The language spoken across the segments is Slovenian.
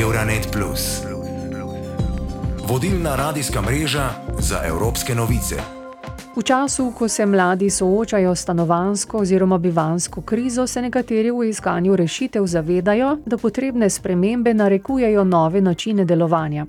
Euronet. Vodilna radijska mreža za evropske novice. V času, ko se mladi soočajo s stanovansko oziroma bivansko krizo, se nekateri v iskanju rešitev zavedajo, da potrebne spremembe narekujejo nove načine delovanja.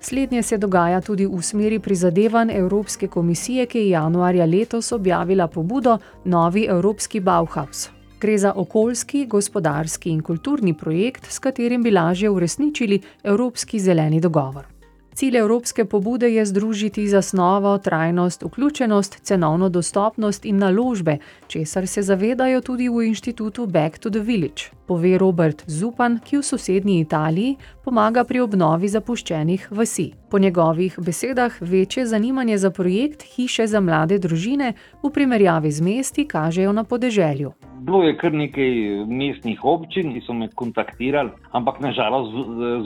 Slednje se dogaja tudi v smeri prizadevanj Evropske komisije, ki je januarja letos objavila pobudo Novi Evropski Bauhaus. Gre za okoljski, gospodarski in kulturni projekt, s katerim bi lažje uresničili Evropski zeleni dogovor. Cilj evropske pobude je združiti zasnovo, trajnost, vključenost, cenovno dostopnost in naložbe, česar se zavedajo tudi v inštitutu Back to the Village, pove Robert Zupan, ki v sosednji Italiji pomaga pri obnovi zapuščenih vasi. Po njegovih besedah večje zanimanje za projekt hiše za mlade družine v primerjavi z mesti kažejo na podeželju. Bilo je kar nekaj mestnih občin, ki so me kontaktirali, ampak nažalost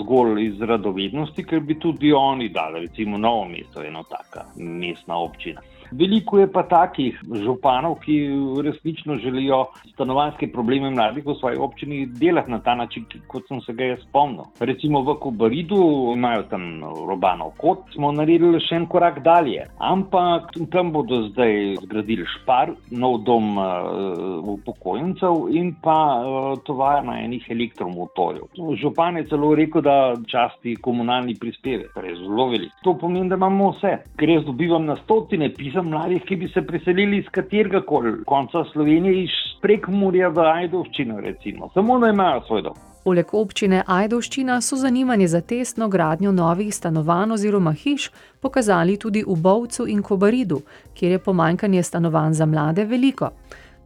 zgolj iz radovednosti, ker bi tudi oni dali, recimo, novo mesto, eno taka mestna občina. Veliko je pa takih županov, ki resnično želijo stanovanske probleme mladih v svoji občini delati na ta način, kot sem se ga jaz spomnil. Recimo v Kubaridu imajo tam Robanov kot, smo naredili še en korak dalje. Ampak tam bodo zdaj zgradili špar, nov dom uh, upokojencev in pa uh, tovarna enih elektromotorjev. Župan je celo rekel, da časti komunalni prispevek, torej zelo velik. To pomeni, da imamo vse, ker jaz dobivam na stotine pisem pisem mladih, ki bi se preselili iz katerega koli konca Slovenije, iz Prekmurja do Ajdovščine, recimo, samo da imajo svoj dom. Poleg občine Ajdovščina so zanimanje za testno gradnjo novih stanovanj oziroma hiš pokazali tudi v Bovcu in Kobaridu, kjer je pomankanje stanovanj za mlade veliko.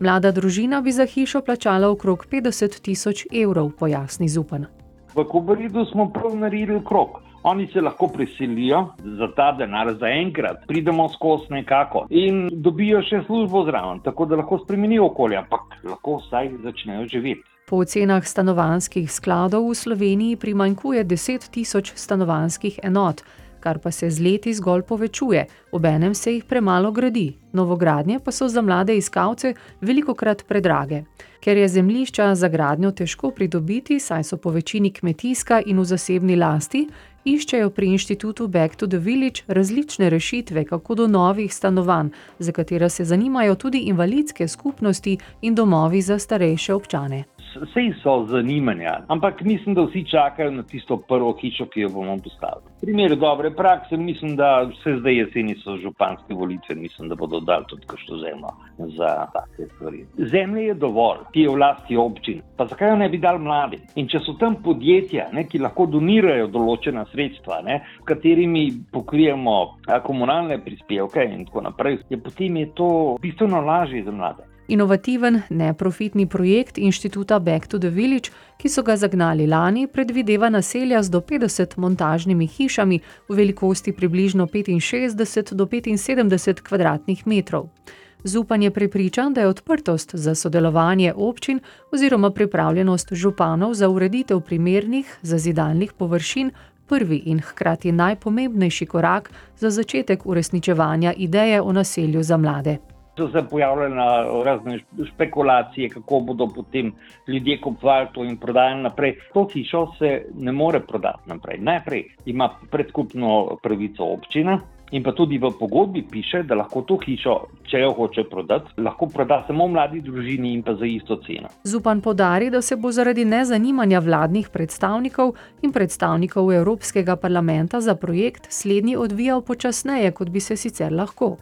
Mlada družina bi za hišo plačala okrog 50 tisoč evrov, pojasni Zupan. V Kobaridu smo prav naredili krok. Oni se lahko preselijo za ta denar, za enkrat, pridemo skozi nekako in dobijo še službo zraven, tako da lahko spremenijo okolje, ampak lahko vsaj začnejo živeti. Po ocenah stanovanjskih skladov v Sloveniji primanjkuje 10 tisoč stanovanjskih enot, kar pa se z leti zgolj povečuje, obenem se jih premalo gradi. Novogradnje pa so za mlade iskalce veliko krat predrage. Ker je zemljišča za gradnjo težko pridobiti, saj so po večini kmetijska in v zasebni lasti, iščejo pri inštitutu Back to the Village različne rešitve, kako do novih stanovanj, za katera se zanimajo tudi invalidske skupnosti in domovi za starejše občane. Vse so zanimanja, ampak mislim, da vsi čakajo na tisto prvo hišo, ki jo bomo postavili. Primer dobre prakse, mislim, da vse zdaj jeseni so županske volitve, mislim, da bodo dali tudi kakšno zemljo za take stvari. Zemlje je dovolj, ki je v lasti občin, pa zakaj jo ne bi dali mladi? In če so tam podjetja, ne, ki lahko donirajo določena sredstva, ne, s katerimi pokrijemo komunalne prispevke in tako naprej, je potem je to bistveno lažje za mlade inovativen, neprofitni projekt inštituta Back to the Village, ki so ga zagnali lani, predvideva naselja z do 50 montažnimi hišami v velikosti približno 65 do 75 kvadratnih metrov. Zupan je prepričan, da je odprtost za sodelovanje občin oziroma pripravljenost županov za ureditev primernih zazidalnih površin prvi in hkrati najpomembnejši korak za začetek uresničevanja ideje o naselju za mlade so se pojavljale razne špekulacije, kako bodo potem ljudje kupovali to in prodajali naprej. To hišo se ne more prodati naprej. Najprej ima predkupno pravico občina. In pa tudi v pogodbi piše, da lahko to hišo, če jo hoče prodati, lahko proda samo mladi družini in pa za isto ceno. Zupan podari, da se bo zaradi nezanimanja vladnih predstavnikov in predstavnikov Evropskega parlamenta za projekt slednji odvijal počasneje, kot bi se sicer lahko.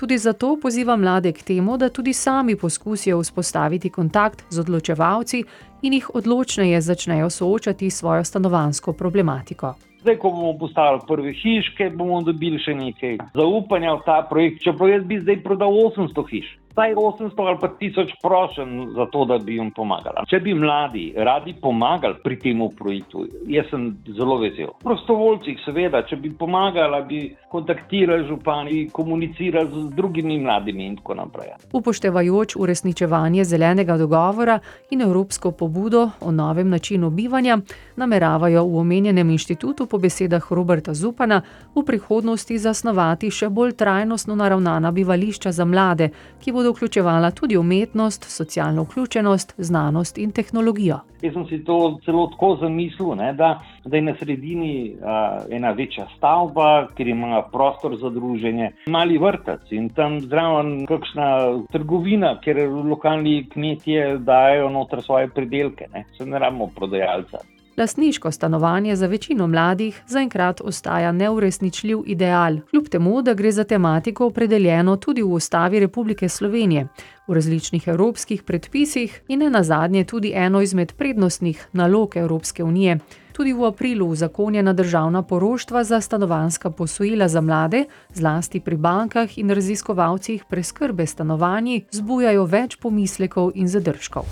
Tudi zato poziva mlade k temu, da tudi sami poskusijo vzpostaviti kontakt z odločevalci in jih odločneje začnejo soočati s svojo stanovansko problematiko. Zdaj, ko bomo postavili prve hiške, bomo dobili še nekaj zaupanja v ta projekt. Čeprav jaz bi zdaj prodal 800 hiš vsaj 800 ali pa 1000 prošen za to, da bi jim pomagali. Če bi mladi radi pomagali pri tem projektu, jaz sem zelo vesel. Prostovoljci, seveda, če bi pomagali, bi kontaktirali župani, komunicirali z drugimi mladimi in tako naprej. Upoštevajoč uresničevanje zelenega dogovora in evropsko pobudo o novem načinu bivanja, nameravajo v omenjenem inštitutu po besedah Roberta Zupana v prihodnosti zasnovati še bolj trajnostno naravnana bivališča za mlade, ki bodo bodo vključevala tudi umetnost, socialno vključenost, znanost in tehnologijo. Jaz sem si to celo tako zamislil, ne, da, da je na sredini a, ena večja stavba, kjer ima prostor za druženje, mali vrtec in tam zraven kakšna trgovina, kjer lokalni kmetje dajo noter svoje pridelke, ne. se ne rabimo prodajalca. Lastniško stanovanje za večino mladih zaenkrat ostaja neuresničljiv ideal, kljub temu, da gre za tematiko opredeljeno tudi v ustavi Republike Slovenije, v različnih evropskih predpisih in ne nazadnje tudi eno izmed prednostnih nalog Evropske unije. Tudi v aprilu uzakonjena državna poroštva za stanovanska posojila za mlade, zlasti pri bankah in raziskovalcih preskrbe stanovanji, zbujajo več pomislekov in zadržkov.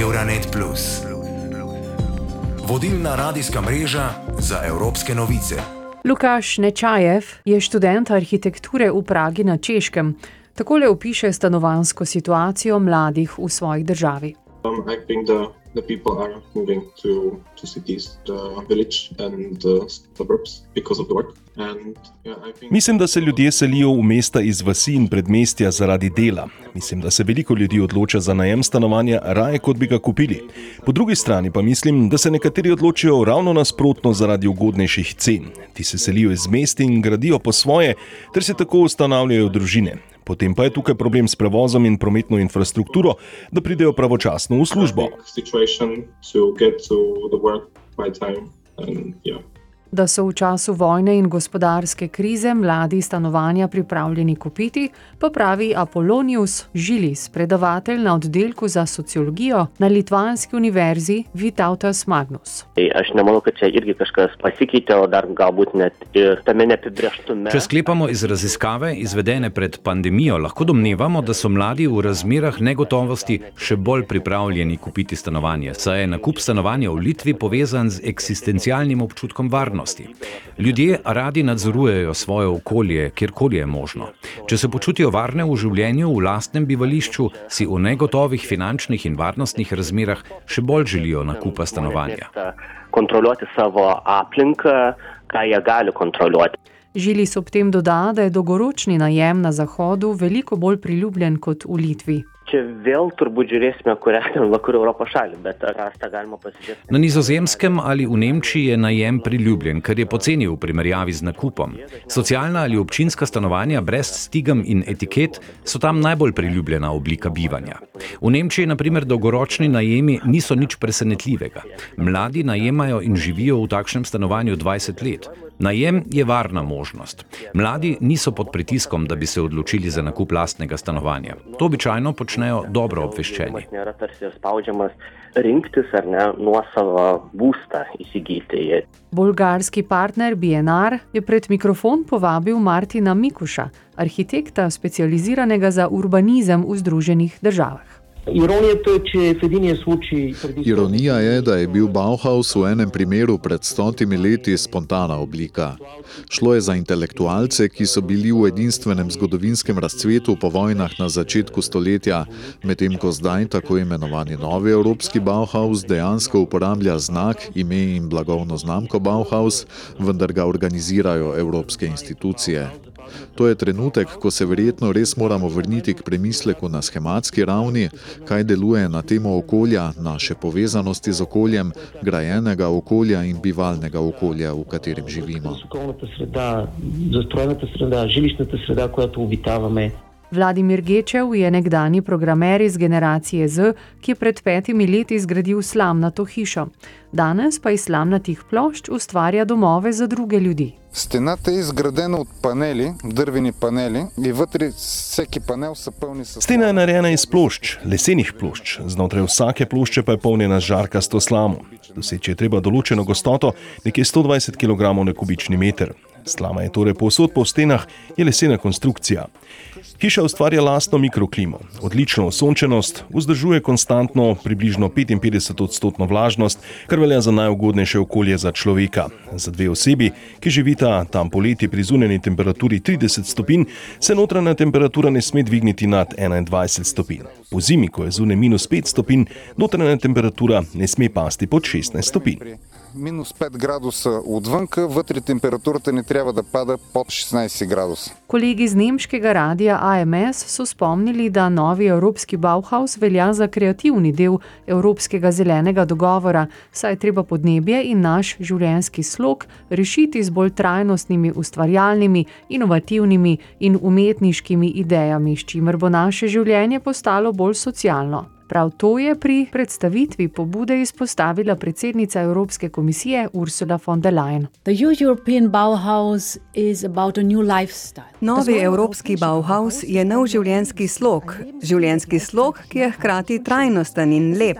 Euronet Plus vodilna radijska mreža za evropske novice. Lukaš Nečajev je študent arhitekture v Pragi na Češkem. Takole opiše stanovansko situacijo mladih v svoji državi. Um, the people are moving to, to cities, the village and the suburbs because of the work. And, yeah. Mislim, da se ljudje selijo v mesta iz vasi in predmestja zaradi dela. Mislim, da se veliko ljudi odloča za najem stanovanja raje, kot bi ga kupili. Po drugi strani pa mislim, da se nekateri odločijo ravno nasprotno zaradi ugodnejših cen. Ti se selijo iz mest in gradijo po svoje, ter se tako ustanavljajo družine. Potem pa je tukaj problem s prevozom in prometno infrastrukturo, da pridejo pravočasno v službo. Da so v času vojne in gospodarske krize mladi stanovanja pripravljeni kupiti, pa pravi Apollonius Žilis, predavatelj na oddelku za sociologijo na Litvanski univerzi Vitautas Magnus. Če sklepamo iz raziskave, izvedene pred pandemijo, lahko domnevamo, da so mladi v razmerah negotovosti še bolj pripravljeni kupiti stanovanje, saj je nakup stanovanja v Litvi povezan z eksistencialnim občutkom varnosti varnosti. Ljudje radi nadzorujejo svoje okolje, kjerkoli je možno. Če se počutijo varne v življenju v lastnem bivališču, si v negotovih finančnih in varnostnih razmerah še bolj želijo nakupa stanovanja. Kontrolirati svojo aplinko, kaj je gali kontrolirati. Žili so ob tem doda, da je dolgoročni najem na Zahodu veliko bolj priljubljen kot v Litvi čia vėl turbūt žiūrėsime, kurią vakarų Europos šalį, bet rastą galima pasižiūrėti. Na nizozemskem ali v Nemčiji je najem priljubljen, ker je poceni v primerjavi z nakupom. Socialna ali občinska stanovanja brez stigam in etiket so tam najbolj priljubljena oblika bivanja. V Nemčiji, na primer, dolgoročni najemi niso nič presenetljivega. Mladi najemajo in živijo v takšnem stanovanju 20 let. Najem je varna možnost. Mladi niso pod pritiskom, da bi se odločili za nakup lastnega stanovanja. To običajno počnejo dobro obveščeni. Bolgarski partner BNR je pred mikrofon povabil Martina Mikuša, arhitekta specializiranega za urbanizem v Združenih državah. Ironija je, da je bil Bauhaus v enem primeru pred stotimi leti spontana oblika. Šlo je za intelektualce, ki so bili v edinstvenem zgodovinskem razcvetu po vojnah na začetku stoletja, medtem ko zdaj tako imenovani novi evropski Bauhaus dejansko uporablja znak, ime in blagovno znamko Bauhaus, vendar ga organizirajo evropske institucije. To je trenutek, ko se verjetno res moramo vrniti k premisleku na schematski ravni, kaj deluje na temo okolja, naše povezanosti z okoljem, grajenega okolja in bivalnega okolja, v katerem živimo. Sreda, sreda, sreda, Vladimir Gečev je nekdani programer iz generacije Z, ki je pred petimi leti zgradil slamnato hišo. Danes pa iz slamnatih plošč ustvarja domove za druge ljudi. Стената е изградена от панели, дървени панели и вътре всеки панел са пълни с... Стена е нарejena iz plošč, lesenih plošč. Znotraj vsake plošče pa je polnjena z žarkasto slamo. Doseči je treba določeno gostoto, nekje 120 kg na kubični meter. Slama je torej povsod po stenah, je lesena konstrukcija. Hiša ustvarja lastno mikroklimo, odlično osončenost, vzdržuje konstantno približno 55 odstotno vlažnost, kar velja za najugodnejše okolje za človeka. Za dve osebi, ki živita tam poleti pri zunanji temperaturi 30 stopinj, se notranja temperatura ne sme dvigniti nad 21 stopinj. Po zimi, ko je zunaj minus 5 stopinj, notranja temperatura ne sme pasti pod 16 stopinj минус 5 градуса отвънка, вътре температурата не трябва да пада под 16 градуса. Kolegi z nemškega radia AMS so spomnili, da novi evropski Bauhaus velja za kreativni del Evropskega zelenega dogovora, saj je treba podnebje in naš življenjski slog rešiti z bolj trajnostnimi, ustvarjalnimi, inovativnimi in umetniškimi idejami, s čimer bo naše življenje postalo bolj socialno. Prav to je pri predstavitvi pobude izpostavila predsednica Evropske komisije Ursula von der Leyen. Novi evropski Bauhaus je nov življenjski slog, življenjski slog, ki je hkrati trajnosten in lep.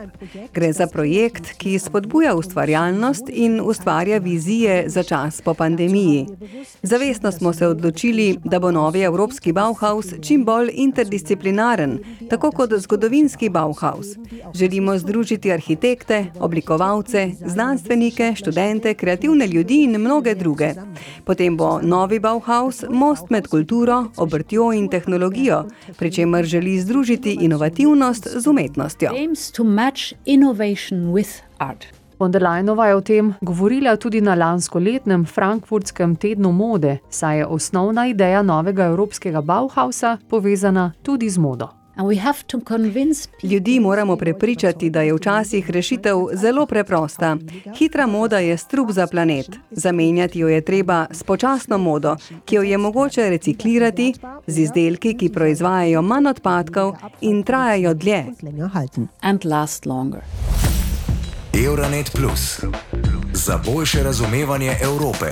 Gre za projekt, ki spodbuja ustvarjalnost in ustvarja vizije za čas po pandemiji. Zavestno smo se odločili, da bo novi evropski Bauhaus čim bolj interdisciplinaren, tako kot zgodovinski Bauhaus. Bauhaus. Želimo združiti arhitekte, oblikovalce, znanstvenike, študente, kreativne ljudi in mnoge druge. Potem bo novi Bauhaus most med kulturo, obrtjo in tehnologijo, pri čemer želi združiti inovativnost z umetnostjo. Von der Leinova je o tem govorila tudi na lanskoletnem Frankfurtskem tednu mode, saj je osnovna ideja novega evropskega Bauhausa povezana tudi z modo. Ljudi moramo prepričati, da je včasih rešitev zelo preprosta. Hitra moda je strup za planet. Zamenjati jo je treba s počasno modo, ki jo je mogoče reciklirati z izdelki, ki proizvajajo manj odpadkov in trajajo dlje. Euronet Plus za boljše razumevanje Evrope.